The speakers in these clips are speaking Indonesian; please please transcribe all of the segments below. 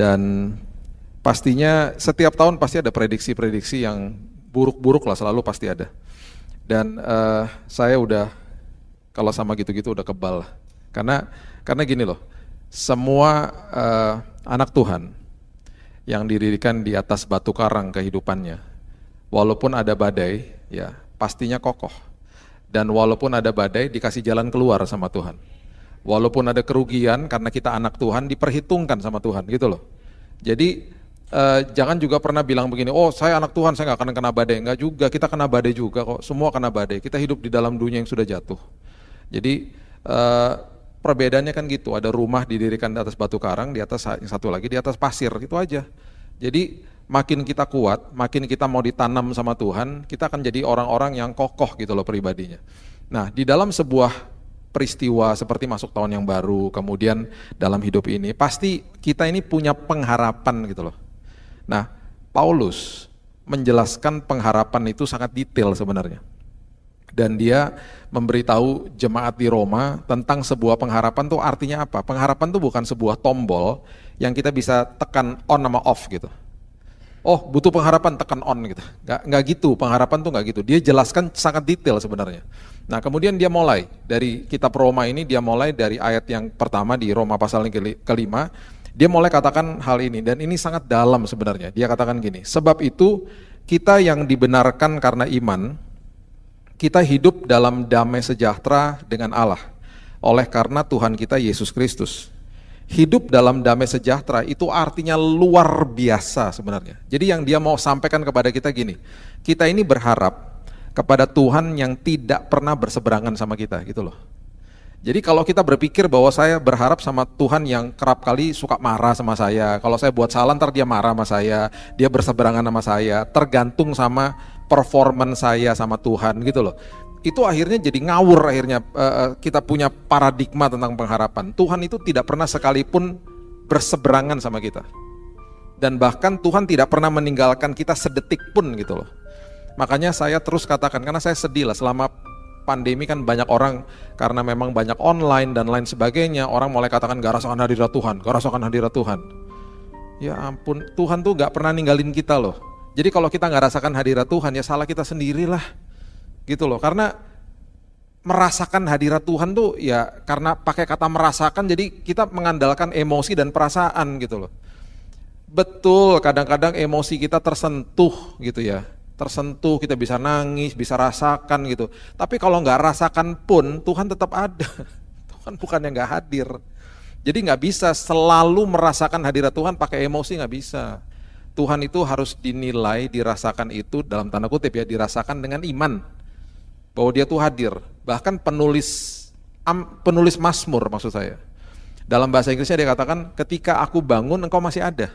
Dan pastinya setiap tahun pasti ada prediksi-prediksi yang buruk-buruk lah selalu pasti ada. Dan uh, saya udah kalau sama gitu-gitu udah kebal. Karena karena gini loh, semua uh, anak Tuhan yang didirikan di atas batu karang kehidupannya, walaupun ada badai, ya pastinya kokoh. Dan walaupun ada badai, dikasih jalan keluar sama Tuhan. Walaupun ada kerugian karena kita anak Tuhan, diperhitungkan sama Tuhan, gitu loh. Jadi uh, jangan juga pernah bilang begini, oh saya anak Tuhan, saya nggak akan kena badai. Enggak juga, kita kena badai juga kok. Semua kena badai. Kita hidup di dalam dunia yang sudah jatuh. Jadi uh, perbedaannya kan gitu, ada rumah didirikan di atas batu karang, di atas yang satu lagi di atas pasir, itu aja. Jadi makin kita kuat, makin kita mau ditanam sama Tuhan, kita akan jadi orang-orang yang kokoh gitu loh pribadinya. Nah, di dalam sebuah peristiwa seperti masuk tahun yang baru, kemudian dalam hidup ini, pasti kita ini punya pengharapan gitu loh. Nah, Paulus menjelaskan pengharapan itu sangat detail sebenarnya. Dan dia memberitahu jemaat di Roma tentang sebuah pengharapan tuh artinya apa? Pengharapan tuh bukan sebuah tombol yang kita bisa tekan on sama off gitu. Oh butuh pengharapan tekan on gitu. Gak, gak gitu, pengharapan tuh gak gitu. Dia jelaskan sangat detail sebenarnya. Nah kemudian dia mulai dari kitab Roma ini dia mulai dari ayat yang pertama di Roma pasal yang kelima dia mulai katakan hal ini dan ini sangat dalam sebenarnya. Dia katakan gini, sebab itu kita yang dibenarkan karena iman kita hidup dalam damai sejahtera dengan Allah oleh karena Tuhan kita Yesus Kristus. Hidup dalam damai sejahtera itu artinya luar biasa sebenarnya. Jadi yang dia mau sampaikan kepada kita gini, kita ini berharap kepada Tuhan yang tidak pernah berseberangan sama kita gitu loh. Jadi kalau kita berpikir bahwa saya berharap sama Tuhan yang kerap kali suka marah sama saya, kalau saya buat salah ntar dia marah sama saya, dia berseberangan sama saya, tergantung sama performan saya sama Tuhan gitu loh. Itu akhirnya jadi ngawur akhirnya uh, kita punya paradigma tentang pengharapan. Tuhan itu tidak pernah sekalipun berseberangan sama kita. Dan bahkan Tuhan tidak pernah meninggalkan kita sedetik pun gitu loh. Makanya saya terus katakan, karena saya sedih lah selama pandemi kan banyak orang karena memang banyak online dan lain sebagainya, orang mulai katakan gak rasakan hadirat Tuhan, gak rasakan hadirat Tuhan. Ya ampun, Tuhan tuh gak pernah ninggalin kita loh. Jadi kalau kita gak rasakan hadirat Tuhan ya salah kita sendirilah. Gitu loh, karena merasakan hadirat Tuhan tuh ya karena pakai kata merasakan jadi kita mengandalkan emosi dan perasaan gitu loh. Betul, kadang-kadang emosi kita tersentuh gitu ya tersentuh, kita bisa nangis, bisa rasakan gitu. Tapi kalau nggak rasakan pun Tuhan tetap ada. Tuhan bukan yang nggak hadir. Jadi nggak bisa selalu merasakan hadirat Tuhan pakai emosi nggak bisa. Tuhan itu harus dinilai, dirasakan itu dalam tanda kutip ya, dirasakan dengan iman bahwa Dia tuh hadir. Bahkan penulis penulis Mazmur maksud saya. Dalam bahasa Inggrisnya dia katakan, ketika aku bangun engkau masih ada.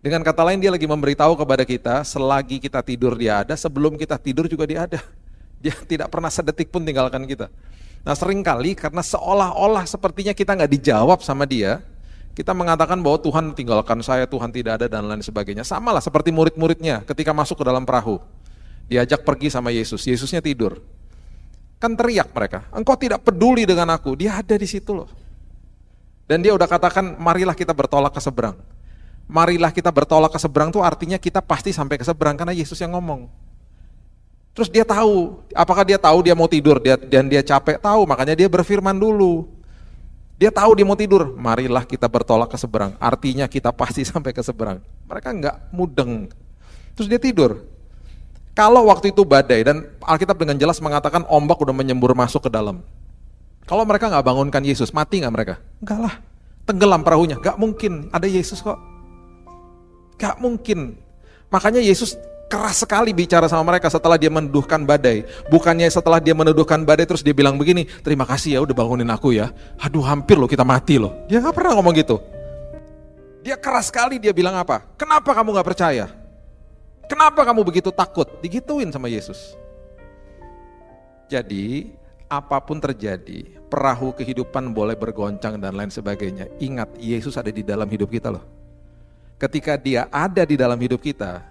Dengan kata lain dia lagi memberitahu kepada kita, selagi kita tidur dia ada, sebelum kita tidur juga dia ada. Dia tidak pernah sedetik pun tinggalkan kita. Nah sering kali karena seolah-olah sepertinya kita nggak dijawab sama dia, kita mengatakan bahwa Tuhan tinggalkan saya, Tuhan tidak ada dan lain sebagainya. Sama lah seperti murid-muridnya ketika masuk ke dalam perahu. Diajak pergi sama Yesus, Yesusnya tidur. Kan teriak mereka, engkau tidak peduli dengan aku, dia ada di situ loh. Dan dia udah katakan, marilah kita bertolak ke seberang marilah kita bertolak ke seberang tuh artinya kita pasti sampai ke seberang karena Yesus yang ngomong. Terus dia tahu, apakah dia tahu dia mau tidur dia, dan dia capek? Tahu, makanya dia berfirman dulu. Dia tahu dia mau tidur, marilah kita bertolak ke seberang. Artinya kita pasti sampai ke seberang. Mereka enggak mudeng. Terus dia tidur. Kalau waktu itu badai dan Alkitab dengan jelas mengatakan ombak udah menyembur masuk ke dalam. Kalau mereka nggak bangunkan Yesus, mati nggak mereka? Enggak lah, tenggelam perahunya. Gak mungkin, ada Yesus kok. Gak mungkin. Makanya Yesus keras sekali bicara sama mereka setelah dia menuduhkan badai. Bukannya setelah dia menuduhkan badai terus dia bilang begini, terima kasih ya udah bangunin aku ya. Aduh hampir loh kita mati loh. Dia gak pernah ngomong gitu. Dia keras sekali dia bilang apa? Kenapa kamu gak percaya? Kenapa kamu begitu takut? Digituin sama Yesus. Jadi apa pun terjadi, perahu kehidupan boleh bergoncang dan lain sebagainya. Ingat Yesus ada di dalam hidup kita loh ketika dia ada di dalam hidup kita,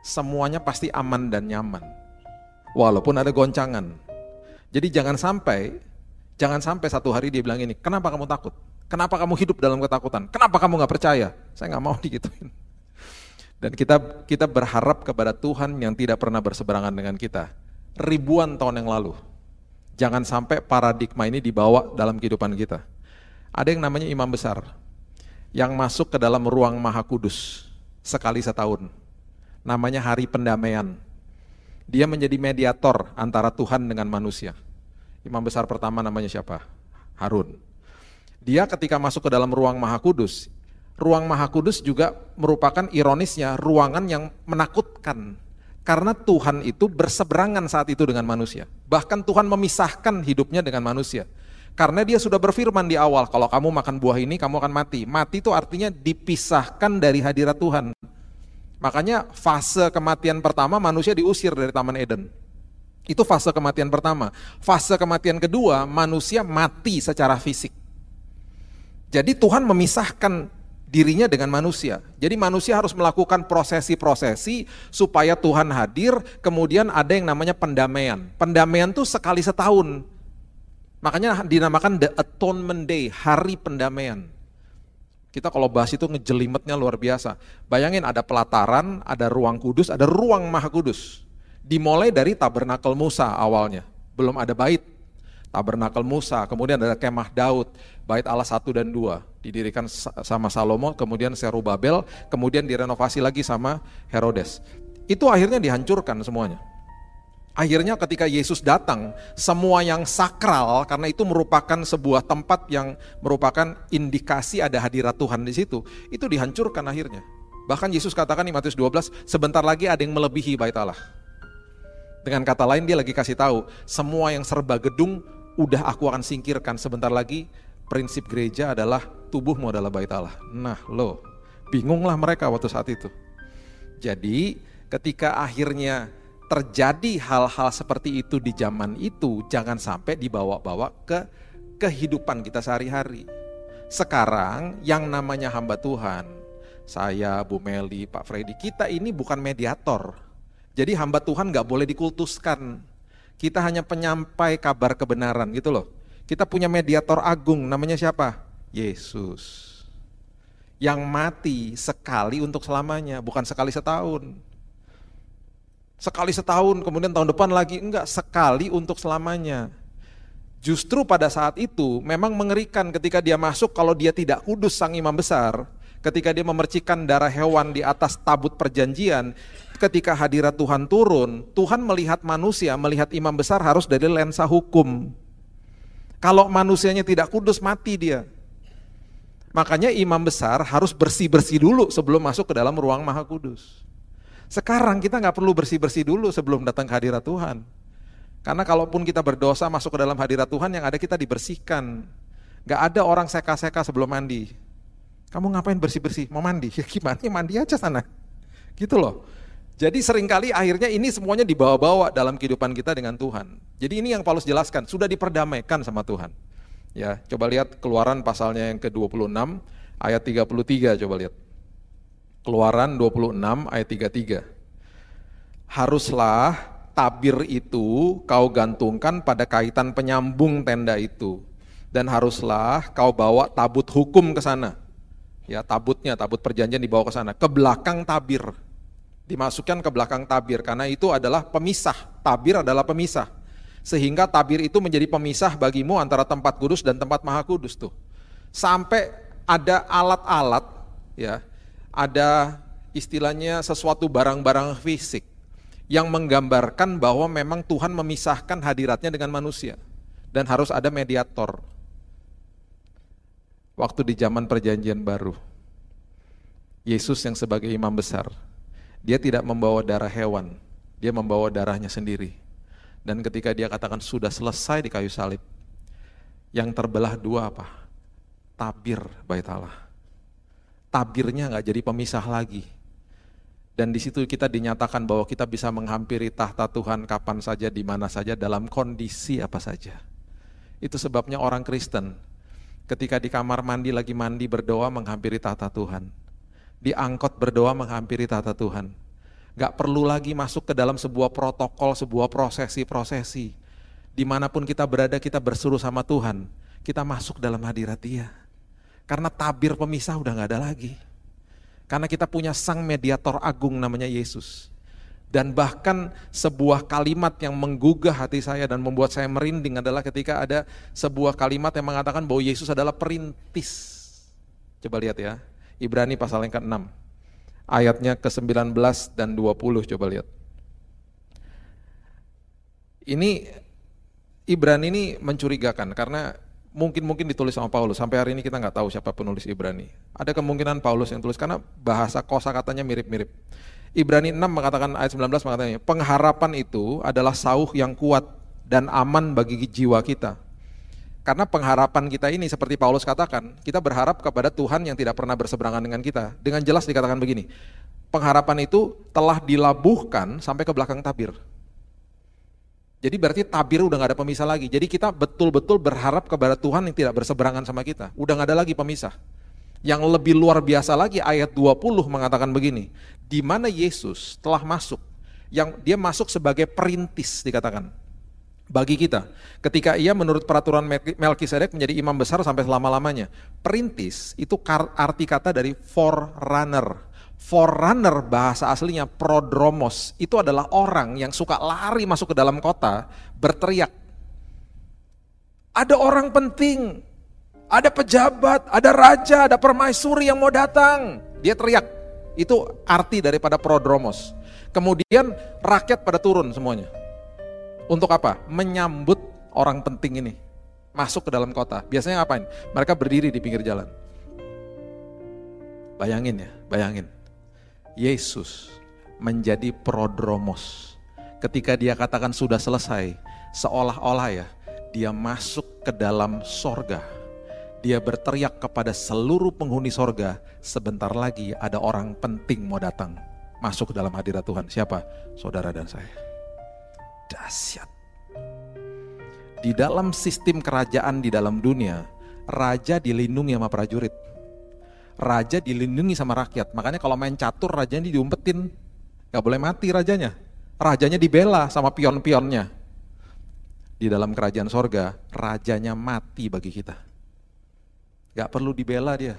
semuanya pasti aman dan nyaman. Walaupun ada goncangan. Jadi jangan sampai, jangan sampai satu hari dia bilang ini, kenapa kamu takut? Kenapa kamu hidup dalam ketakutan? Kenapa kamu nggak percaya? Saya nggak mau digituin. Dan kita kita berharap kepada Tuhan yang tidak pernah berseberangan dengan kita ribuan tahun yang lalu. Jangan sampai paradigma ini dibawa dalam kehidupan kita. Ada yang namanya imam besar yang masuk ke dalam ruang maha kudus sekali setahun. Namanya hari pendamaian. Dia menjadi mediator antara Tuhan dengan manusia. Imam besar pertama namanya siapa? Harun. Dia ketika masuk ke dalam ruang maha kudus, ruang maha kudus juga merupakan ironisnya ruangan yang menakutkan. Karena Tuhan itu berseberangan saat itu dengan manusia. Bahkan Tuhan memisahkan hidupnya dengan manusia. Karena dia sudah berfirman di awal, kalau kamu makan buah ini kamu akan mati. Mati itu artinya dipisahkan dari hadirat Tuhan. Makanya fase kematian pertama manusia diusir dari Taman Eden. Itu fase kematian pertama. Fase kematian kedua manusia mati secara fisik. Jadi Tuhan memisahkan dirinya dengan manusia. Jadi manusia harus melakukan prosesi-prosesi supaya Tuhan hadir, kemudian ada yang namanya pendamaian. Pendamaian itu sekali setahun. Makanya dinamakan The Atonement Day, hari pendamaian. Kita kalau bahas itu ngejelimetnya luar biasa. Bayangin ada pelataran, ada ruang kudus, ada ruang maha kudus. Dimulai dari tabernakel Musa awalnya. Belum ada bait, tabernakel Musa, kemudian ada kemah Daud, bait Allah 1 dan 2, didirikan sama Salomo, kemudian Serubabel, kemudian direnovasi lagi sama Herodes. Itu akhirnya dihancurkan semuanya. Akhirnya ketika Yesus datang, semua yang sakral karena itu merupakan sebuah tempat yang merupakan indikasi ada hadirat Tuhan di situ, itu dihancurkan akhirnya. Bahkan Yesus katakan di Matius 12, sebentar lagi ada yang melebihi bait Allah. Dengan kata lain dia lagi kasih tahu, semua yang serba gedung udah aku akan singkirkan sebentar lagi prinsip gereja adalah tubuhmu adalah bait Allah. Nah lo, bingunglah mereka waktu saat itu. Jadi ketika akhirnya terjadi hal-hal seperti itu di zaman itu, jangan sampai dibawa-bawa ke kehidupan kita sehari-hari. Sekarang yang namanya hamba Tuhan, saya, Bu Meli, Pak Freddy, kita ini bukan mediator. Jadi hamba Tuhan gak boleh dikultuskan kita hanya penyampai kabar kebenaran gitu loh. Kita punya mediator agung namanya siapa? Yesus. Yang mati sekali untuk selamanya, bukan sekali setahun. Sekali setahun, kemudian tahun depan lagi, enggak, sekali untuk selamanya. Justru pada saat itu memang mengerikan ketika dia masuk kalau dia tidak kudus sang imam besar, ketika dia memercikan darah hewan di atas tabut perjanjian, ketika hadirat Tuhan turun, Tuhan melihat manusia, melihat imam besar harus dari lensa hukum. Kalau manusianya tidak kudus, mati dia. Makanya imam besar harus bersih-bersih dulu sebelum masuk ke dalam ruang maha kudus. Sekarang kita nggak perlu bersih-bersih dulu sebelum datang ke hadirat Tuhan. Karena kalaupun kita berdosa masuk ke dalam hadirat Tuhan yang ada kita dibersihkan. Gak ada orang seka-seka sebelum mandi. Kamu ngapain bersih-bersih? Mau mandi? Ya gimana? Mandi aja sana. Gitu loh. Jadi sering kali akhirnya ini semuanya dibawa-bawa dalam kehidupan kita dengan Tuhan. Jadi ini yang Paulus jelaskan, sudah diperdamaikan sama Tuhan. Ya, coba lihat keluaran pasalnya yang ke-26 ayat 33 coba lihat. Keluaran 26 ayat 33. Haruslah tabir itu kau gantungkan pada kaitan penyambung tenda itu dan haruslah kau bawa tabut hukum ke sana. Ya, tabutnya, tabut perjanjian dibawa ke sana, ke belakang tabir dimasukkan ke belakang tabir karena itu adalah pemisah. Tabir adalah pemisah. Sehingga tabir itu menjadi pemisah bagimu antara tempat kudus dan tempat maha kudus tuh. Sampai ada alat-alat ya, ada istilahnya sesuatu barang-barang fisik yang menggambarkan bahwa memang Tuhan memisahkan hadiratnya dengan manusia dan harus ada mediator. Waktu di zaman perjanjian baru, Yesus yang sebagai imam besar dia tidak membawa darah hewan, dia membawa darahnya sendiri. Dan ketika dia katakan sudah selesai di kayu salib, yang terbelah dua apa? Tabir bait Allah. Tabirnya nggak jadi pemisah lagi. Dan di situ kita dinyatakan bahwa kita bisa menghampiri tahta Tuhan kapan saja, di mana saja, dalam kondisi apa saja. Itu sebabnya orang Kristen ketika di kamar mandi lagi mandi berdoa menghampiri tahta Tuhan diangkut berdoa menghampiri tata Tuhan. Gak perlu lagi masuk ke dalam sebuah protokol, sebuah prosesi-prosesi. Di mana pun kita berada, kita bersuruh sama Tuhan. Kita masuk dalam hadirat dia. Karena tabir pemisah udah nggak ada lagi. Karena kita punya sang mediator agung namanya Yesus. Dan bahkan sebuah kalimat yang menggugah hati saya dan membuat saya merinding adalah ketika ada sebuah kalimat yang mengatakan bahwa Yesus adalah perintis. Coba lihat ya, Ibrani pasal yang ke-6, ayatnya ke-19 dan 20, coba lihat. Ini Ibrani ini mencurigakan karena mungkin-mungkin ditulis sama Paulus. Sampai hari ini kita nggak tahu siapa penulis Ibrani. Ada kemungkinan Paulus yang tulis karena bahasa kosa katanya mirip-mirip. Ibrani 6 mengatakan ayat 19 mengatakan pengharapan itu adalah sauh yang kuat dan aman bagi jiwa kita. Karena pengharapan kita ini seperti Paulus katakan, kita berharap kepada Tuhan yang tidak pernah berseberangan dengan kita. Dengan jelas dikatakan begini, pengharapan itu telah dilabuhkan sampai ke belakang tabir. Jadi berarti tabir udah gak ada pemisah lagi. Jadi kita betul-betul berharap kepada Tuhan yang tidak berseberangan sama kita. Udah gak ada lagi pemisah. Yang lebih luar biasa lagi ayat 20 mengatakan begini. Di mana Yesus telah masuk. Yang dia masuk sebagai perintis dikatakan. Bagi kita. Ketika ia menurut peraturan Melkisedek menjadi imam besar sampai selama-lamanya. Perintis itu arti kata dari forerunner Forerunner bahasa aslinya prodromos itu adalah orang yang suka lari masuk ke dalam kota berteriak. Ada orang penting, ada pejabat, ada raja, ada permaisuri yang mau datang. Dia teriak. Itu arti daripada prodromos. Kemudian rakyat pada turun semuanya. Untuk apa? Menyambut orang penting ini masuk ke dalam kota. Biasanya ngapain? Mereka berdiri di pinggir jalan. Bayangin ya, bayangin. Yesus menjadi prodromos. Ketika dia katakan sudah selesai, seolah-olah ya, dia masuk ke dalam sorga. Dia berteriak kepada seluruh penghuni sorga, sebentar lagi ada orang penting mau datang. Masuk ke dalam hadirat Tuhan. Siapa? Saudara dan saya. Dahsyat. Di dalam sistem kerajaan di dalam dunia, raja dilindungi sama prajurit raja dilindungi sama rakyat. Makanya kalau main catur rajanya diumpetin. Gak boleh mati rajanya. Rajanya dibela sama pion-pionnya. Di dalam kerajaan sorga, rajanya mati bagi kita. Gak perlu dibela dia.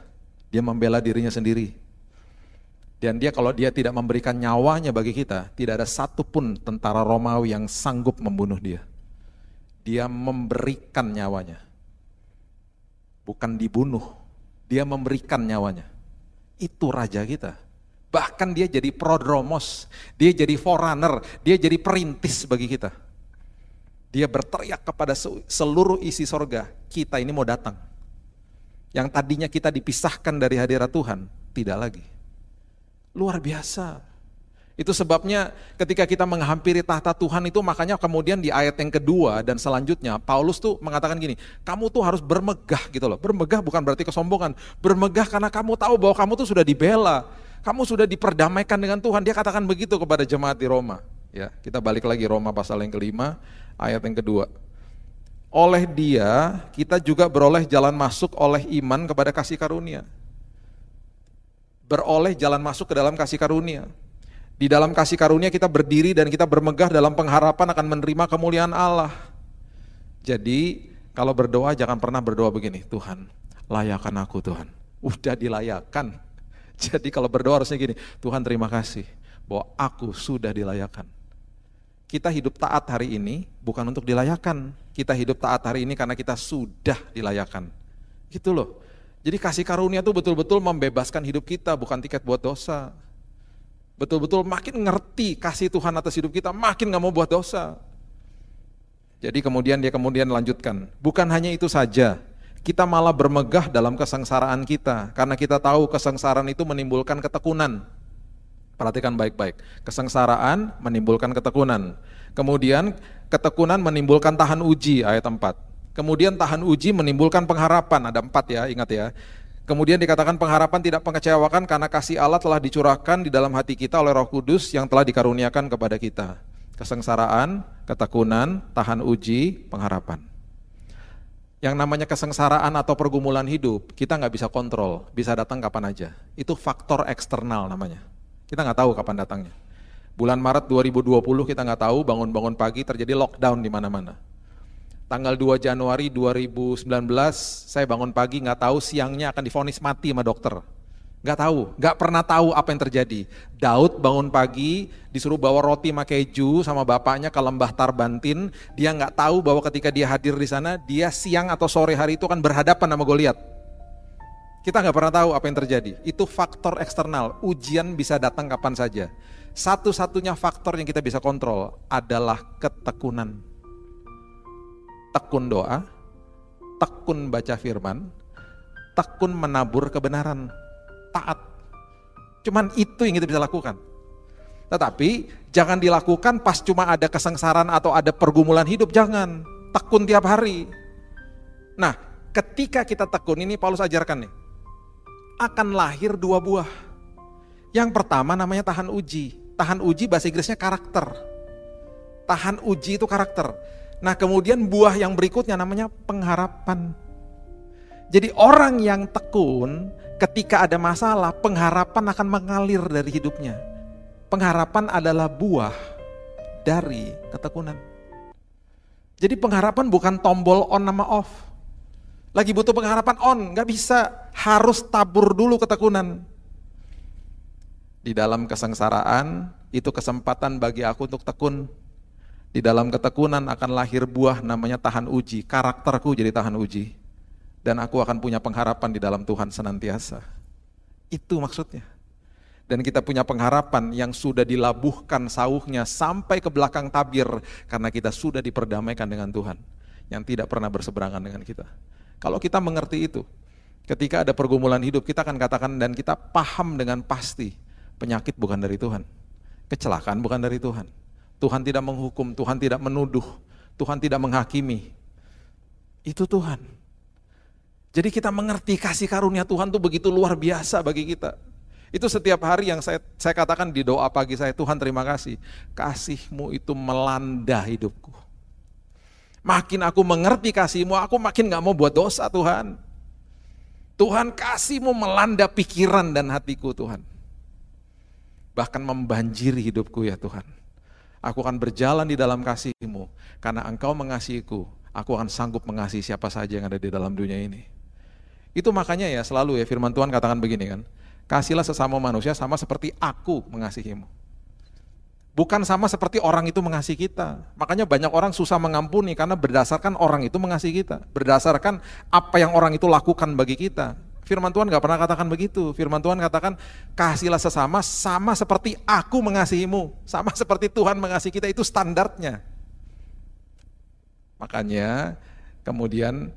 Dia membela dirinya sendiri. Dan dia kalau dia tidak memberikan nyawanya bagi kita, tidak ada satupun tentara Romawi yang sanggup membunuh dia. Dia memberikan nyawanya. Bukan dibunuh, dia memberikan nyawanya. Itu raja kita. Bahkan dia jadi prodromos, dia jadi forerunner, dia jadi perintis bagi kita. Dia berteriak kepada seluruh isi sorga, kita ini mau datang. Yang tadinya kita dipisahkan dari hadirat Tuhan, tidak lagi. Luar biasa. Itu sebabnya ketika kita menghampiri tahta Tuhan itu makanya kemudian di ayat yang kedua dan selanjutnya Paulus tuh mengatakan gini, kamu tuh harus bermegah gitu loh. Bermegah bukan berarti kesombongan, bermegah karena kamu tahu bahwa kamu tuh sudah dibela, kamu sudah diperdamaikan dengan Tuhan. Dia katakan begitu kepada jemaat di Roma. Ya, kita balik lagi Roma pasal yang kelima, ayat yang kedua. Oleh dia kita juga beroleh jalan masuk oleh iman kepada kasih karunia. Beroleh jalan masuk ke dalam kasih karunia. Di dalam kasih karunia kita berdiri dan kita bermegah dalam pengharapan akan menerima kemuliaan Allah. Jadi kalau berdoa jangan pernah berdoa begini, Tuhan layakan aku Tuhan. Udah dilayakan. Jadi kalau berdoa harusnya gini, Tuhan terima kasih bahwa aku sudah dilayakan. Kita hidup taat hari ini bukan untuk dilayakan. Kita hidup taat hari ini karena kita sudah dilayakan. Gitu loh. Jadi kasih karunia itu betul-betul membebaskan hidup kita, bukan tiket buat dosa betul-betul makin ngerti kasih Tuhan atas hidup kita, makin gak mau buat dosa. Jadi kemudian dia kemudian lanjutkan, bukan hanya itu saja, kita malah bermegah dalam kesengsaraan kita, karena kita tahu kesengsaraan itu menimbulkan ketekunan. Perhatikan baik-baik, kesengsaraan menimbulkan ketekunan. Kemudian ketekunan menimbulkan tahan uji, ayat 4. Kemudian tahan uji menimbulkan pengharapan, ada empat ya, ingat ya. Kemudian dikatakan pengharapan tidak mengecewakan karena kasih Allah telah dicurahkan di dalam hati kita oleh Roh Kudus yang telah dikaruniakan kepada kita. Kesengsaraan, ketekunan, tahan uji, pengharapan. Yang namanya kesengsaraan atau pergumulan hidup, kita nggak bisa kontrol, bisa datang kapan aja. Itu faktor eksternal namanya. Kita nggak tahu kapan datangnya. Bulan Maret 2020 kita nggak tahu, bangun-bangun pagi terjadi lockdown di mana-mana. Tanggal 2 Januari 2019 saya bangun pagi nggak tahu siangnya akan difonis mati sama dokter. Nggak tahu, nggak pernah tahu apa yang terjadi. Daud bangun pagi disuruh bawa roti sama keju sama bapaknya ke lembah Tarbantin. Dia nggak tahu bahwa ketika dia hadir di sana, dia siang atau sore hari itu akan berhadapan sama Goliat. Kita nggak pernah tahu apa yang terjadi. Itu faktor eksternal. Ujian bisa datang kapan saja. Satu-satunya faktor yang kita bisa kontrol adalah ketekunan tekun doa, tekun baca firman, tekun menabur kebenaran, taat. Cuman itu yang kita bisa lakukan. Tetapi jangan dilakukan pas cuma ada kesengsaraan atau ada pergumulan hidup, jangan. Tekun tiap hari. Nah, ketika kita tekun ini Paulus ajarkan nih, akan lahir dua buah. Yang pertama namanya tahan uji. Tahan uji bahasa Inggrisnya karakter. Tahan uji itu karakter. Nah kemudian buah yang berikutnya namanya pengharapan. Jadi orang yang tekun ketika ada masalah pengharapan akan mengalir dari hidupnya. Pengharapan adalah buah dari ketekunan. Jadi pengharapan bukan tombol on nama off. Lagi butuh pengharapan on, nggak bisa. Harus tabur dulu ketekunan. Di dalam kesengsaraan, itu kesempatan bagi aku untuk tekun di dalam ketekunan akan lahir buah namanya tahan uji. Karakterku jadi tahan uji. Dan aku akan punya pengharapan di dalam Tuhan senantiasa. Itu maksudnya. Dan kita punya pengharapan yang sudah dilabuhkan sauhnya sampai ke belakang tabir. Karena kita sudah diperdamaikan dengan Tuhan. Yang tidak pernah berseberangan dengan kita. Kalau kita mengerti itu, ketika ada pergumulan hidup, kita akan katakan dan kita paham dengan pasti. Penyakit bukan dari Tuhan. Kecelakaan bukan dari Tuhan Tuhan tidak menghukum, Tuhan tidak menuduh, Tuhan tidak menghakimi. Itu Tuhan. Jadi kita mengerti kasih karunia Tuhan itu begitu luar biasa bagi kita. Itu setiap hari yang saya, saya katakan di doa pagi saya, Tuhan terima kasih. Kasihmu itu melanda hidupku. Makin aku mengerti kasihmu, aku makin gak mau buat dosa Tuhan. Tuhan kasihmu melanda pikiran dan hatiku Tuhan. Bahkan membanjiri hidupku ya Tuhan. Aku akan berjalan di dalam kasihmu, karena engkau mengasihiku, aku akan sanggup mengasihi siapa saja yang ada di dalam dunia ini. Itu makanya ya selalu ya firman Tuhan katakan begini kan, kasihlah sesama manusia sama seperti aku mengasihimu. Bukan sama seperti orang itu mengasihi kita. Makanya banyak orang susah mengampuni karena berdasarkan orang itu mengasihi kita. Berdasarkan apa yang orang itu lakukan bagi kita. Firman Tuhan gak pernah katakan begitu. Firman Tuhan katakan, kasihlah sesama sama seperti aku mengasihimu. Sama seperti Tuhan mengasihi kita, itu standarnya. Makanya kemudian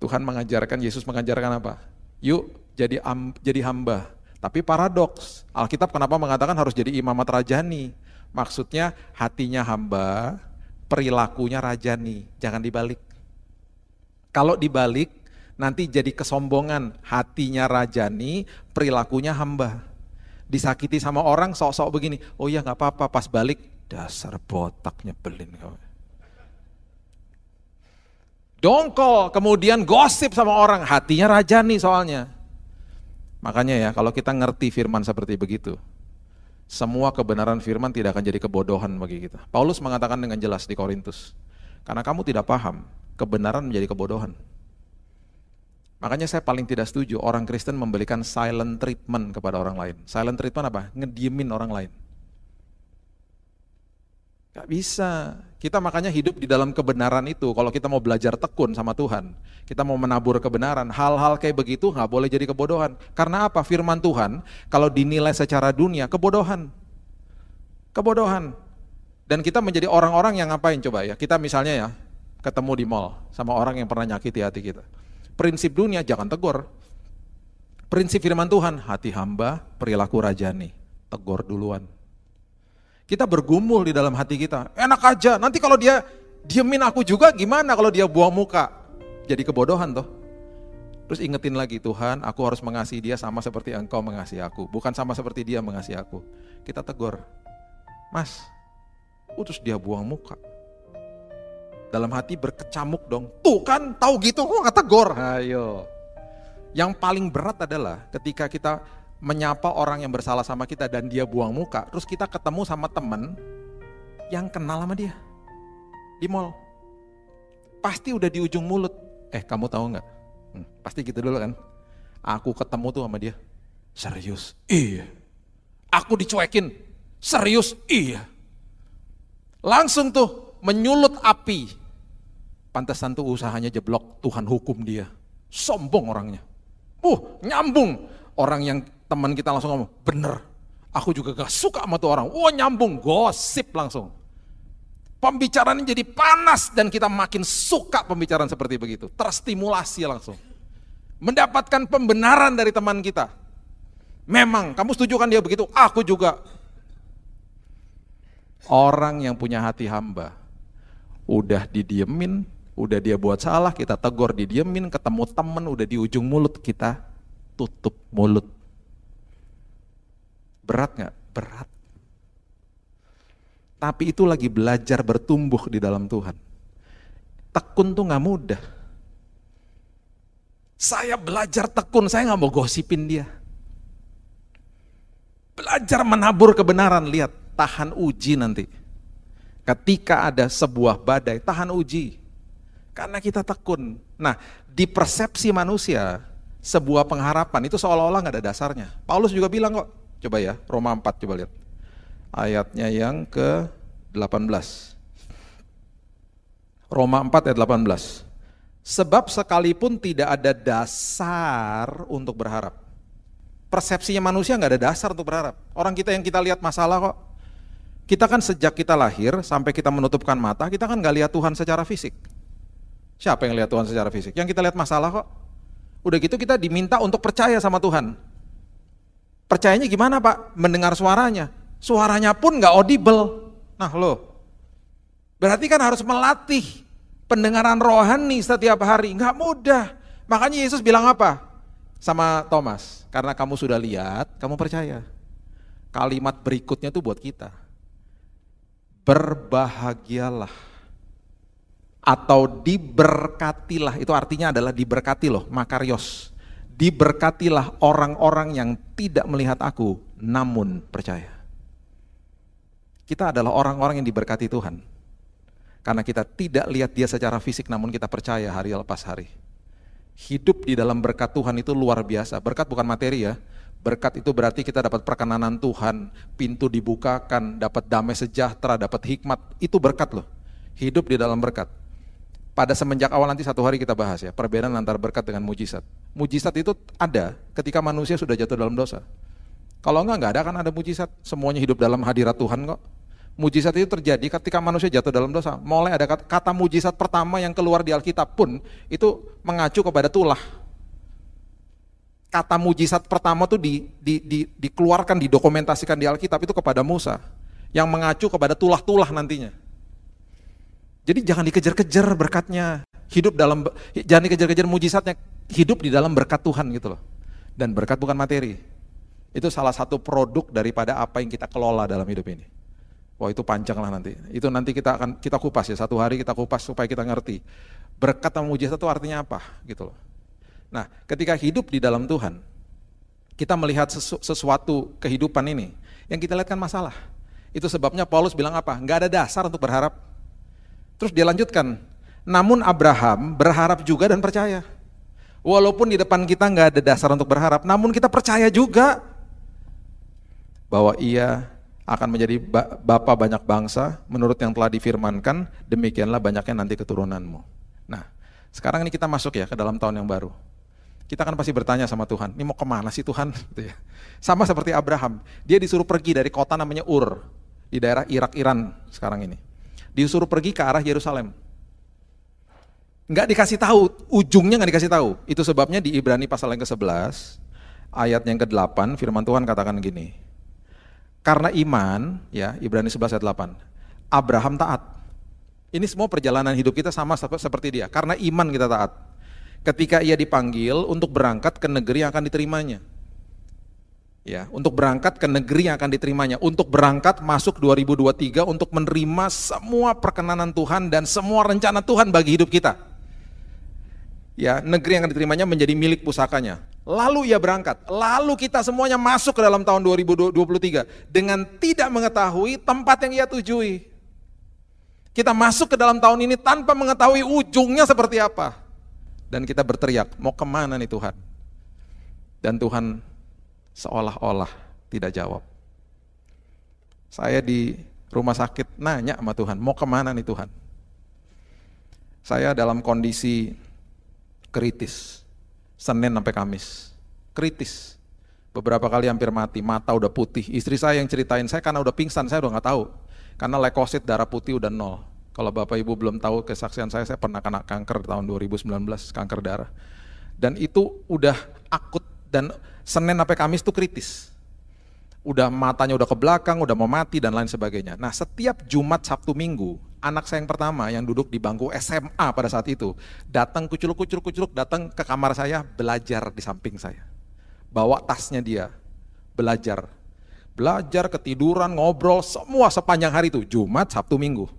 Tuhan mengajarkan, Yesus mengajarkan apa? Yuk jadi am, jadi hamba. Tapi paradoks, Alkitab kenapa mengatakan harus jadi imamat rajani? Maksudnya hatinya hamba, perilakunya rajani, jangan dibalik. Kalau dibalik, nanti jadi kesombongan, hatinya rajani, perilakunya hamba. Disakiti sama orang sok-sok begini, oh ya nggak apa-apa, pas balik dasar botaknya belin kau. Dongkol, kemudian gosip sama orang, hatinya rajani soalnya. Makanya ya, kalau kita ngerti firman seperti begitu, semua kebenaran firman tidak akan jadi kebodohan bagi kita. Paulus mengatakan dengan jelas di Korintus, karena kamu tidak paham, kebenaran menjadi kebodohan. Makanya saya paling tidak setuju orang Kristen memberikan silent treatment kepada orang lain. Silent treatment apa? Ngediemin orang lain. Gak bisa. Kita makanya hidup di dalam kebenaran itu. Kalau kita mau belajar tekun sama Tuhan, kita mau menabur kebenaran, hal-hal kayak begitu nggak boleh jadi kebodohan. Karena apa? Firman Tuhan, kalau dinilai secara dunia, kebodohan. Kebodohan. Dan kita menjadi orang-orang yang ngapain coba ya? Kita misalnya ya, ketemu di mall sama orang yang pernah nyakiti hati kita prinsip dunia jangan tegur. Prinsip firman Tuhan, hati hamba, perilaku rajani. Tegur duluan. Kita bergumul di dalam hati kita. Enak aja, nanti kalau dia diemin aku juga gimana kalau dia buang muka? Jadi kebodohan toh. Terus ingetin lagi Tuhan, aku harus mengasihi dia sama seperti engkau mengasihi aku. Bukan sama seperti dia mengasihi aku. Kita tegur, mas, utus dia buang muka dalam hati berkecamuk dong. Tuh kan, tahu gitu kok kata gor. Ayo. Yang paling berat adalah ketika kita menyapa orang yang bersalah sama kita dan dia buang muka, terus kita ketemu sama temen yang kenal sama dia di mall. pasti udah di ujung mulut. Eh kamu tahu nggak? Hmm, pasti gitu dulu kan. Aku ketemu tuh sama dia. Serius? Iya. Aku dicuekin. Serius? Iya. Langsung tuh menyulut api. Pantesan tuh usahanya jeblok, Tuhan hukum dia. Sombong orangnya. Uh, nyambung. Orang yang teman kita langsung ngomong, bener. Aku juga gak suka sama tuh orang. Wah nyambung, gosip langsung. Pembicaraan jadi panas dan kita makin suka pembicaraan seperti begitu. Terstimulasi langsung. Mendapatkan pembenaran dari teman kita. Memang, kamu setuju kan dia begitu? Aku juga. Orang yang punya hati hamba, udah didiemin, udah dia buat salah, kita tegur, didiemin, ketemu temen, udah di ujung mulut, kita tutup mulut. Berat nggak? Berat. Tapi itu lagi belajar bertumbuh di dalam Tuhan. Tekun tuh nggak mudah. Saya belajar tekun, saya nggak mau gosipin dia. Belajar menabur kebenaran, lihat, tahan uji nanti. Ketika ada sebuah badai, tahan uji. Karena kita tekun. Nah, di persepsi manusia, sebuah pengharapan itu seolah-olah nggak ada dasarnya. Paulus juga bilang kok, coba ya, Roma 4 coba lihat ayatnya yang ke-18. Roma 4 ayat 18. Sebab sekalipun tidak ada dasar untuk berharap. Persepsinya manusia nggak ada dasar untuk berharap. Orang kita yang kita lihat masalah kok. Kita kan sejak kita lahir sampai kita menutupkan mata, kita kan nggak lihat Tuhan secara fisik. Siapa yang lihat Tuhan secara fisik? Yang kita lihat masalah kok. Udah gitu kita diminta untuk percaya sama Tuhan. Percayanya gimana Pak? Mendengar suaranya. Suaranya pun nggak audible. Nah lo, berarti kan harus melatih pendengaran rohani setiap hari. Nggak mudah. Makanya Yesus bilang apa? Sama Thomas, karena kamu sudah lihat, kamu percaya. Kalimat berikutnya tuh buat kita. Berbahagialah atau diberkatilah itu artinya adalah diberkati loh makarios diberkatilah orang-orang yang tidak melihat aku namun percaya kita adalah orang-orang yang diberkati Tuhan. Karena kita tidak lihat dia secara fisik namun kita percaya hari lepas hari. Hidup di dalam berkat Tuhan itu luar biasa. Berkat bukan materi ya. Berkat itu berarti kita dapat perkenanan Tuhan, pintu dibukakan, dapat damai sejahtera, dapat hikmat. Itu berkat loh. Hidup di dalam berkat. Pada semenjak awal nanti satu hari kita bahas ya, perbedaan antara berkat dengan mujizat. Mujizat itu ada ketika manusia sudah jatuh dalam dosa. Kalau enggak, enggak ada kan ada mujizat. Semuanya hidup dalam hadirat Tuhan kok. Mujizat itu terjadi ketika manusia jatuh dalam dosa. Mulai ada kata, kata mujizat pertama yang keluar di Alkitab pun itu mengacu kepada tulah. Kata mujizat pertama tuh di, di, di, dikeluarkan, didokumentasikan di Alkitab itu kepada Musa. Yang mengacu kepada tulah-tulah nantinya. Jadi jangan dikejar-kejar berkatnya. Hidup dalam jangan dikejar-kejar mujizatnya. Hidup di dalam berkat Tuhan gitu loh. Dan berkat bukan materi. Itu salah satu produk daripada apa yang kita kelola dalam hidup ini. Wah itu panjang lah nanti. Itu nanti kita akan kita kupas ya satu hari kita kupas supaya kita ngerti berkat dan mujizat itu artinya apa gitu loh. Nah ketika hidup di dalam Tuhan kita melihat sesu, sesuatu kehidupan ini yang kita lihat kan masalah. Itu sebabnya Paulus bilang apa? Enggak ada dasar untuk berharap. Terus dia lanjutkan. Namun Abraham berharap juga dan percaya. Walaupun di depan kita nggak ada dasar untuk berharap, namun kita percaya juga bahwa ia akan menjadi bapak banyak bangsa menurut yang telah difirmankan demikianlah banyaknya nanti keturunanmu. Nah, sekarang ini kita masuk ya ke dalam tahun yang baru. Kita akan pasti bertanya sama Tuhan, ini mau ke mana sih Tuhan? Gitu ya. Sama seperti Abraham, dia disuruh pergi dari kota namanya Ur di daerah Irak Iran sekarang ini. Disuruh pergi ke arah Yerusalem. Enggak dikasih tahu, ujungnya enggak dikasih tahu. Itu sebabnya di Ibrani pasal yang ke-11 ayat yang ke-8 firman Tuhan katakan gini, karena iman, ya Ibrani 11 ayat 8, Abraham taat. Ini semua perjalanan hidup kita sama seperti dia. Karena iman kita taat. Ketika ia dipanggil untuk berangkat ke negeri yang akan diterimanya. Ya, untuk berangkat ke negeri yang akan diterimanya, untuk berangkat masuk 2023 untuk menerima semua perkenanan Tuhan dan semua rencana Tuhan bagi hidup kita. Ya, negeri yang akan diterimanya menjadi milik pusakanya. Lalu ia berangkat, lalu kita semuanya masuk ke dalam tahun 2023 dengan tidak mengetahui tempat yang ia tujui. Kita masuk ke dalam tahun ini tanpa mengetahui ujungnya seperti apa. Dan kita berteriak, mau ke mana nih Tuhan? Dan Tuhan seolah-olah tidak jawab. Saya di rumah sakit nanya sama Tuhan, mau ke mana nih Tuhan? Saya dalam kondisi kritis, Senin sampai Kamis, kritis. Beberapa kali hampir mati, mata udah putih. Istri saya yang ceritain, saya karena udah pingsan, saya udah nggak tahu. Karena leukosit darah putih udah nol. Kalau Bapak Ibu belum tahu kesaksian saya, saya pernah kena kanker tahun 2019, kanker darah. Dan itu udah akut dan Senin sampai Kamis itu kritis. Udah matanya udah ke belakang, udah mau mati dan lain sebagainya. Nah setiap Jumat, Sabtu, Minggu, anak saya yang pertama yang duduk di bangku SMA pada saat itu, datang kuculuk-kuculuk-kuculuk, datang ke kamar saya, belajar di samping saya bawa tasnya dia, belajar. Belajar, ketiduran, ngobrol, semua sepanjang hari itu, Jumat, Sabtu, Minggu.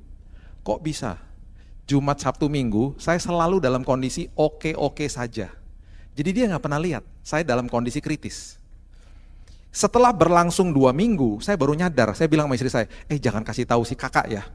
Kok bisa? Jumat, Sabtu, Minggu, saya selalu dalam kondisi oke-oke saja. Jadi dia nggak pernah lihat, saya dalam kondisi kritis. Setelah berlangsung dua minggu, saya baru nyadar, saya bilang sama istri saya, eh jangan kasih tahu si kakak ya.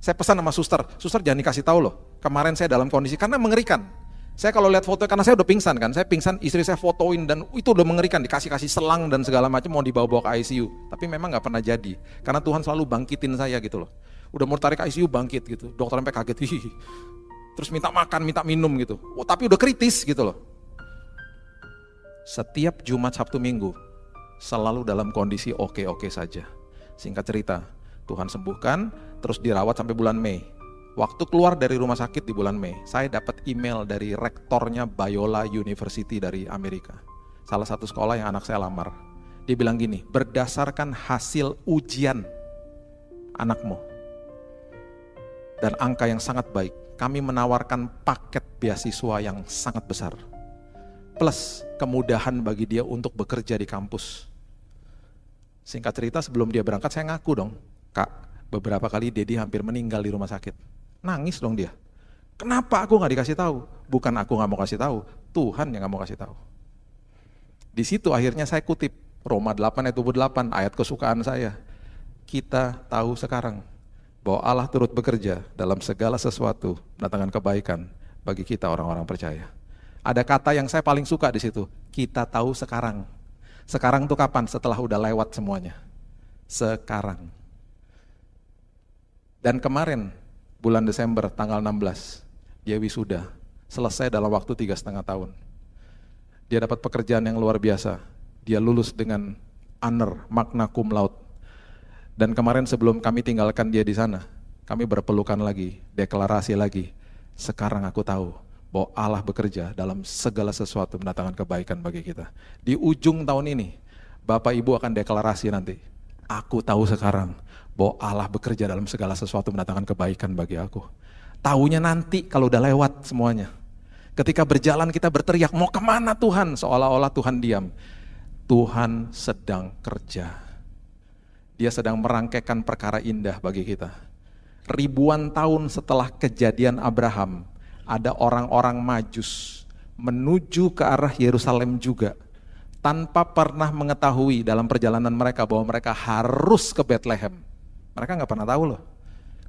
Saya pesan sama suster, suster jangan dikasih tahu loh, kemarin saya dalam kondisi, karena mengerikan. Saya kalau lihat foto, karena saya udah pingsan kan, saya pingsan, istri saya fotoin dan itu udah mengerikan, dikasih-kasih selang dan segala macam mau dibawa-bawa ke ICU. Tapi memang nggak pernah jadi, karena Tuhan selalu bangkitin saya gitu loh. Udah mau tarik ICU bangkit gitu, dokter sampai kaget, hihi. terus minta makan, minta minum gitu. Oh tapi udah kritis gitu loh. Setiap Jumat, Sabtu, Minggu, selalu dalam kondisi oke-oke saja. Singkat cerita, Tuhan sembuhkan, terus dirawat sampai bulan Mei Waktu keluar dari rumah sakit di bulan Mei, saya dapat email dari rektornya Biola University dari Amerika. Salah satu sekolah yang anak saya lamar. Dia bilang gini, berdasarkan hasil ujian anakmu dan angka yang sangat baik, kami menawarkan paket beasiswa yang sangat besar. Plus kemudahan bagi dia untuk bekerja di kampus. Singkat cerita sebelum dia berangkat saya ngaku dong, Kak, beberapa kali Dedi hampir meninggal di rumah sakit Nangis dong dia. Kenapa aku nggak dikasih tahu? Bukan aku nggak mau kasih tahu, Tuhan yang nggak mau kasih tahu. Di situ akhirnya saya kutip Roma 8 ayat 28 ayat kesukaan saya. Kita tahu sekarang bahwa Allah turut bekerja dalam segala sesuatu mendatangkan kebaikan bagi kita orang-orang percaya. Ada kata yang saya paling suka di situ. Kita tahu sekarang. Sekarang tuh kapan? Setelah udah lewat semuanya. Sekarang. Dan kemarin bulan Desember tanggal 16, dia wisuda, selesai dalam waktu tiga setengah tahun. Dia dapat pekerjaan yang luar biasa, dia lulus dengan honor, magna cum laude. Dan kemarin sebelum kami tinggalkan dia di sana, kami berpelukan lagi, deklarasi lagi. Sekarang aku tahu bahwa Allah bekerja dalam segala sesuatu mendatangkan kebaikan bagi kita. Di ujung tahun ini, Bapak Ibu akan deklarasi nanti. Aku tahu sekarang bahwa Allah bekerja dalam segala sesuatu mendatangkan kebaikan bagi aku. Taunya nanti kalau udah lewat semuanya. Ketika berjalan kita berteriak, mau ke mana Tuhan? Seolah-olah Tuhan diam. Tuhan sedang kerja. Dia sedang merangkaikan perkara indah bagi kita. Ribuan tahun setelah kejadian Abraham, ada orang-orang majus menuju ke arah Yerusalem juga tanpa pernah mengetahui dalam perjalanan mereka bahwa mereka harus ke Bethlehem mereka nggak pernah tahu loh.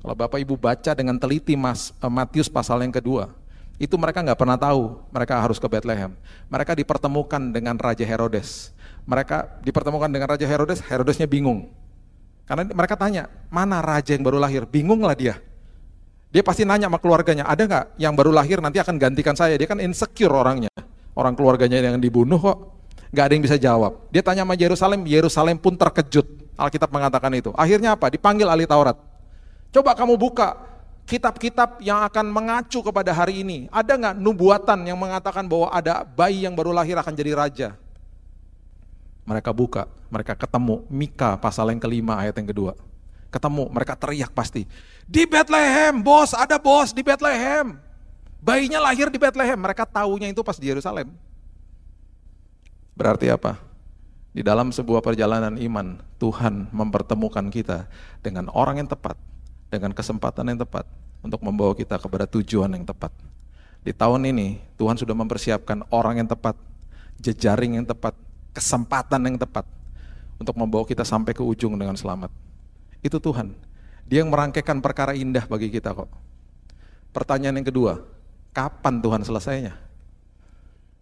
Kalau Bapak Ibu baca dengan teliti Mas, uh, Matius pasal yang kedua, itu mereka nggak pernah tahu mereka harus ke Bethlehem. Mereka dipertemukan dengan Raja Herodes. Mereka dipertemukan dengan Raja Herodes, Herodesnya bingung. Karena mereka tanya, mana raja yang baru lahir? Bingung lah dia. Dia pasti nanya sama keluarganya, ada nggak yang baru lahir nanti akan gantikan saya? Dia kan insecure orangnya. Orang keluarganya yang dibunuh kok. Nggak ada yang bisa jawab. Dia tanya sama Yerusalem, Yerusalem pun terkejut. Alkitab mengatakan itu. Akhirnya apa? Dipanggil ahli Taurat. Coba kamu buka kitab-kitab yang akan mengacu kepada hari ini. Ada nggak nubuatan yang mengatakan bahwa ada bayi yang baru lahir akan jadi raja? Mereka buka, mereka ketemu Mika pasal yang kelima ayat yang kedua. Ketemu, mereka teriak pasti. Di Bethlehem, bos, ada bos di Bethlehem. Bayinya lahir di Bethlehem. Mereka tahunya itu pas di Yerusalem. Berarti apa? Di dalam sebuah perjalanan iman, Tuhan mempertemukan kita dengan orang yang tepat, dengan kesempatan yang tepat untuk membawa kita kepada tujuan yang tepat. Di tahun ini, Tuhan sudah mempersiapkan orang yang tepat, jejaring yang tepat, kesempatan yang tepat untuk membawa kita sampai ke ujung dengan selamat. Itu Tuhan. Dia yang merangkaikan perkara indah bagi kita kok. Pertanyaan yang kedua, kapan Tuhan selesainya?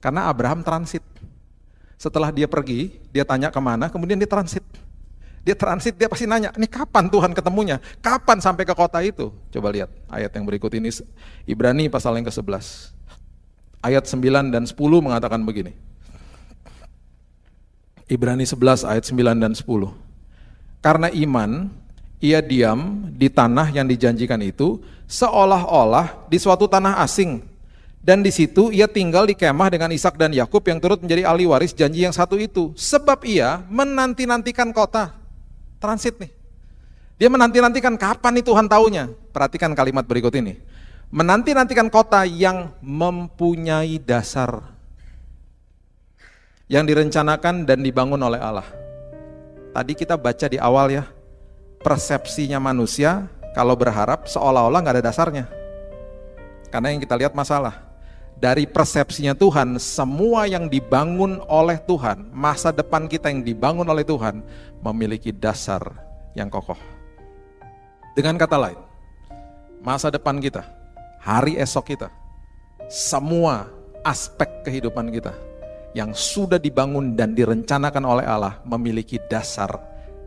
Karena Abraham transit. Setelah dia pergi, dia tanya ke mana, kemudian dia transit. Dia transit, dia pasti nanya, ini kapan Tuhan ketemunya? Kapan sampai ke kota itu? Coba lihat ayat yang berikut ini, Ibrani pasal yang ke-11. Ayat 9 dan 10 mengatakan begini. Ibrani 11 ayat 9 dan 10. Karena iman, ia diam di tanah yang dijanjikan itu seolah-olah di suatu tanah asing. Dan di situ ia tinggal di kemah dengan Ishak dan Yakub yang turut menjadi ahli waris janji yang satu itu. Sebab ia menanti-nantikan kota. Transit nih. Dia menanti-nantikan kapan nih Tuhan taunya. Perhatikan kalimat berikut ini. Menanti-nantikan kota yang mempunyai dasar yang direncanakan dan dibangun oleh Allah. Tadi kita baca di awal ya, persepsinya manusia kalau berharap seolah-olah nggak ada dasarnya. Karena yang kita lihat masalah. Dari persepsinya Tuhan, semua yang dibangun oleh Tuhan, masa depan kita yang dibangun oleh Tuhan, memiliki dasar yang kokoh. Dengan kata lain, masa depan kita, hari esok kita, semua aspek kehidupan kita, yang sudah dibangun dan direncanakan oleh Allah memiliki dasar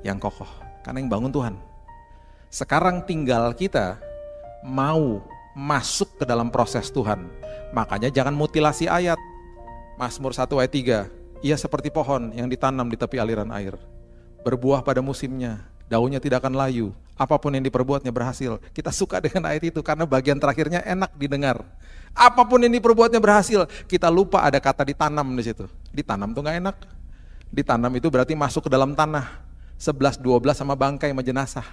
yang kokoh. Karena yang bangun Tuhan. Sekarang tinggal kita mau masuk ke dalam proses Tuhan. Makanya jangan mutilasi ayat. Mazmur 1 ayat 3. Ia seperti pohon yang ditanam di tepi aliran air. Berbuah pada musimnya, daunnya tidak akan layu. Apa pun yang diperbuatnya berhasil. Kita suka dengan ayat itu karena bagian terakhirnya enak didengar. Apa pun yang diperbuatnya berhasil, kita lupa ada kata ditanam di situ. Ditanam tuh nggak enak. Ditanam itu berarti masuk ke dalam tanah. 11 12 sama bangkai sama jenazah.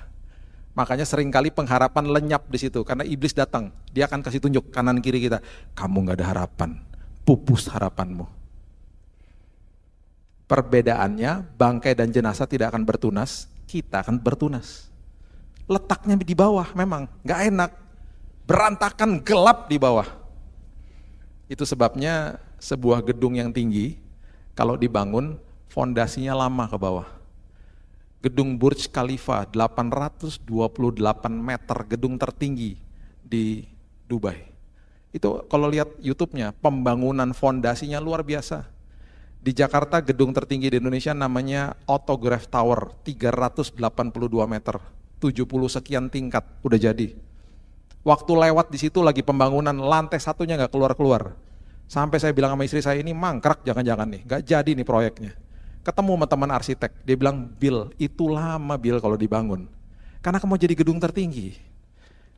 Makanya sering kali pengharapan lenyap di situ karena iblis datang, dia akan kasih tunjuk kanan kiri kita. Kamu nggak ada harapan, pupus harapanmu. Perbedaannya bangkai dan jenazah tidak akan bertunas, kita akan bertunas. Letaknya di bawah memang nggak enak, berantakan gelap di bawah. Itu sebabnya sebuah gedung yang tinggi, kalau dibangun, fondasinya lama ke bawah. Gedung Burj Khalifa, 828 meter, gedung tertinggi di Dubai. Itu kalau lihat YouTube-nya, pembangunan fondasinya luar biasa. Di Jakarta gedung tertinggi di Indonesia namanya Autograph Tower, 382 meter, 70 sekian tingkat, udah jadi Waktu lewat di situ lagi pembangunan lantai satunya nggak keluar-keluar. Sampai saya bilang sama istri saya ini mangkrak jangan-jangan nih, nggak jadi nih proyeknya. Ketemu sama teman arsitek, dia bilang, Bill, itu lama Bill kalau dibangun. Karena kamu jadi gedung tertinggi.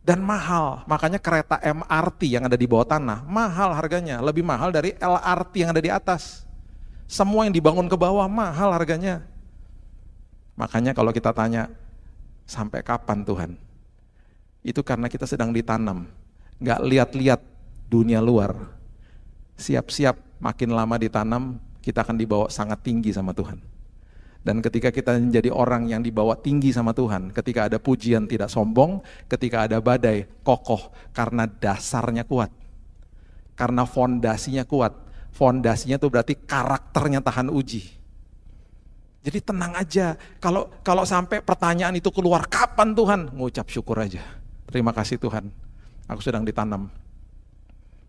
Dan mahal, makanya kereta MRT yang ada di bawah tanah, mahal harganya, lebih mahal dari LRT yang ada di atas. Semua yang dibangun ke bawah mahal harganya. Makanya kalau kita tanya, sampai kapan Tuhan? itu karena kita sedang ditanam. Nggak lihat-lihat dunia luar. Siap-siap makin lama ditanam, kita akan dibawa sangat tinggi sama Tuhan. Dan ketika kita menjadi orang yang dibawa tinggi sama Tuhan, ketika ada pujian tidak sombong, ketika ada badai kokoh karena dasarnya kuat. Karena fondasinya kuat. Fondasinya itu berarti karakternya tahan uji. Jadi tenang aja. Kalau kalau sampai pertanyaan itu keluar kapan Tuhan? Ngucap syukur aja Terima kasih Tuhan, aku sedang ditanam.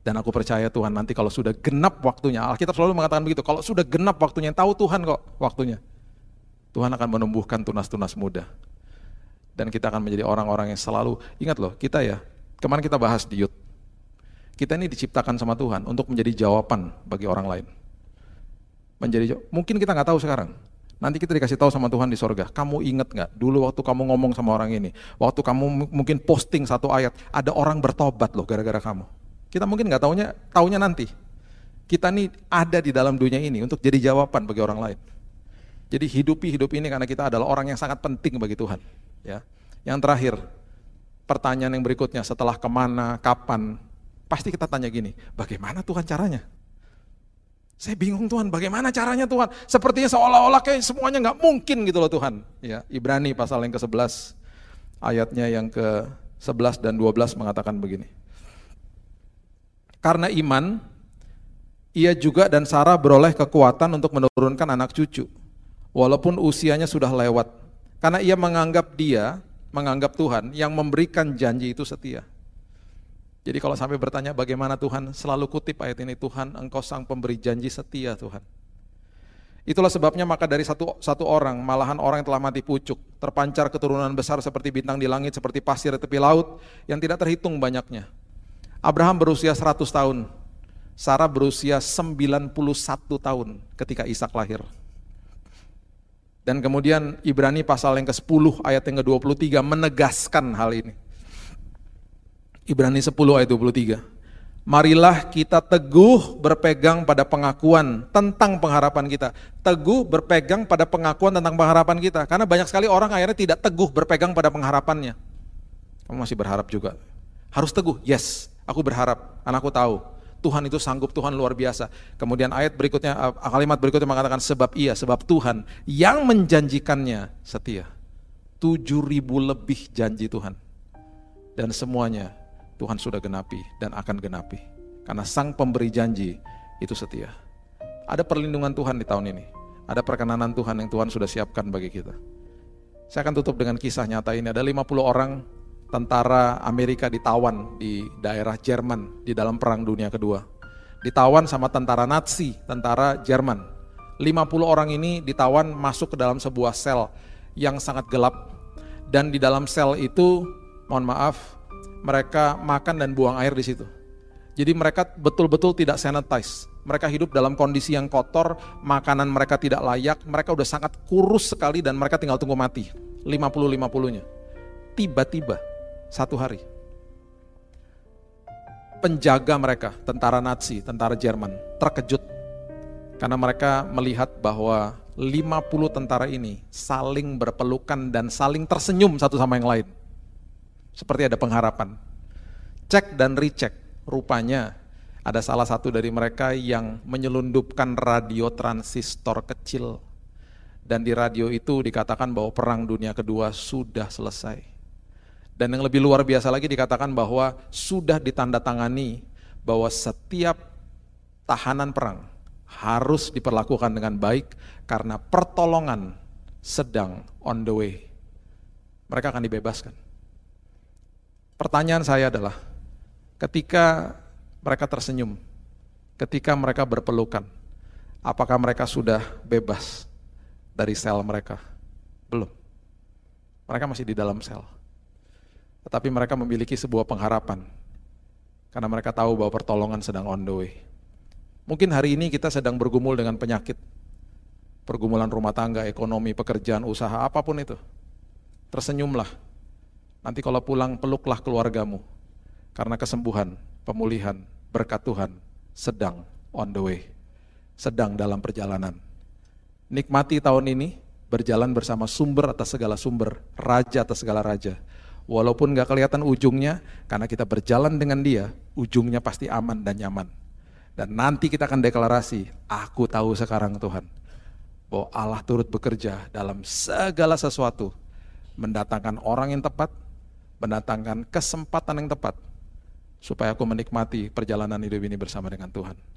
Dan aku percaya Tuhan nanti kalau sudah genap waktunya, Alkitab selalu mengatakan begitu, kalau sudah genap waktunya, tahu Tuhan kok waktunya. Tuhan akan menumbuhkan tunas-tunas muda. Dan kita akan menjadi orang-orang yang selalu, ingat loh, kita ya, kemarin kita bahas di Yud. Kita ini diciptakan sama Tuhan untuk menjadi jawaban bagi orang lain. Menjadi mungkin kita nggak tahu sekarang, Nanti kita dikasih tahu sama Tuhan di sorga. Kamu ingat nggak dulu waktu kamu ngomong sama orang ini, waktu kamu mungkin posting satu ayat, ada orang bertobat loh gara-gara kamu. Kita mungkin nggak taunya, taunya nanti. Kita nih ada di dalam dunia ini untuk jadi jawaban bagi orang lain. Jadi hidupi hidup ini karena kita adalah orang yang sangat penting bagi Tuhan. Ya. Yang terakhir, pertanyaan yang berikutnya setelah ke mana, kapan, pasti kita tanya gini, bagaimana Tuhan caranya? Saya bingung Tuhan, bagaimana caranya Tuhan? Sepertinya seolah-olah kayak semuanya nggak mungkin gitu loh Tuhan. Ya, Ibrani pasal yang ke-11, ayatnya yang ke-11 dan 12 mengatakan begini. Karena iman, ia juga dan Sarah beroleh kekuatan untuk menurunkan anak cucu, walaupun usianya sudah lewat. Karena ia menganggap dia menganggap Tuhan yang memberikan janji itu setia. Jadi kalau sampai bertanya bagaimana Tuhan, selalu kutip ayat ini, Tuhan engkau sang pemberi janji setia Tuhan. Itulah sebabnya maka dari satu, satu orang, malahan orang yang telah mati pucuk, terpancar keturunan besar seperti bintang di langit, seperti pasir di tepi laut, yang tidak terhitung banyaknya. Abraham berusia 100 tahun, Sarah berusia 91 tahun ketika Ishak lahir. Dan kemudian Ibrani pasal yang ke-10 ayat yang ke-23 menegaskan hal ini. Ibrani 10 ayat 23. Marilah kita teguh berpegang pada pengakuan tentang pengharapan kita. Teguh berpegang pada pengakuan tentang pengharapan kita. Karena banyak sekali orang akhirnya tidak teguh berpegang pada pengharapannya. Kamu masih berharap juga. Harus teguh, yes, aku berharap, anakku tahu. Tuhan itu sanggup, Tuhan luar biasa. Kemudian ayat berikutnya, eh, kalimat berikutnya mengatakan sebab iya, sebab Tuhan yang menjanjikannya setia. Tujuh ribu lebih janji Tuhan. Dan semuanya Tuhan sudah genapi dan akan genapi. Karena sang pemberi janji itu setia. Ada perlindungan Tuhan di tahun ini. Ada perkenanan Tuhan yang Tuhan sudah siapkan bagi kita. Saya akan tutup dengan kisah nyata ini. Ada 50 orang tentara Amerika ditawan di daerah Jerman di dalam Perang Dunia Kedua. Ditawan sama tentara Nazi, tentara Jerman. 50 orang ini ditawan masuk ke dalam sebuah sel yang sangat gelap. Dan di dalam sel itu, mohon maaf, mereka makan dan buang air di situ. Jadi mereka betul-betul tidak sanitize. Mereka hidup dalam kondisi yang kotor, makanan mereka tidak layak, mereka udah sangat kurus sekali dan mereka tinggal tunggu mati. 50-50-nya. Tiba-tiba satu hari. Penjaga mereka, tentara Nazi, tentara Jerman, terkejut karena mereka melihat bahwa 50 tentara ini saling berpelukan dan saling tersenyum satu sama yang lain. Seperti ada pengharapan. Cek dan recheck, rupanya ada salah satu dari mereka yang menyelundupkan radio transistor kecil. Dan di radio itu dikatakan bahwa perang dunia kedua sudah selesai. Dan yang lebih luar biasa lagi dikatakan bahwa sudah ditandatangani bahwa setiap tahanan perang harus diperlakukan dengan baik karena pertolongan sedang on the way. Mereka akan dibebaskan. Pertanyaan saya adalah, ketika mereka tersenyum, ketika mereka berpelukan, apakah mereka sudah bebas dari sel mereka? Belum. Mereka masih di dalam sel. Tetapi mereka memiliki sebuah pengharapan. Karena mereka tahu bahwa pertolongan sedang on the way. Mungkin hari ini kita sedang bergumul dengan penyakit. Pergumulan rumah tangga, ekonomi, pekerjaan, usaha, apa pun itu. Tersenyumlah. Nanti kalau pulang peluklah keluargamu. Karena kesembuhan, pemulihan, berkat Tuhan sedang on the way. Sedang dalam perjalanan. Nikmati tahun ini, berjalan bersama sumber atas segala sumber, raja atas segala raja Walaupun gak kelihatan ujungnya, karena kita berjalan dengan dia, ujungnya pasti aman dan nyaman. Dan nanti kita akan deklarasi, aku tahu sekarang Tuhan, bahwa Allah turut bekerja dalam segala sesuatu, mendatangkan orang yang tepat, mendatangkan kesempatan yang tepat, supaya aku menikmati perjalanan hidup ini bersama dengan Tuhan.